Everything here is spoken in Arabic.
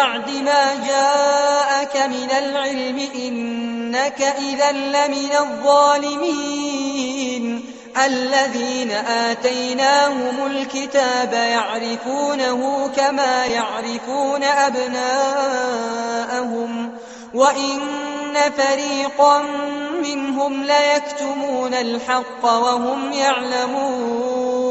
بعد ما جاءك من العلم إنك إذا لمن الظالمين الذين آتيناهم الكتاب يعرفونه كما يعرفون أبناءهم وإن فريقا منهم ليكتمون الحق وهم يعلمون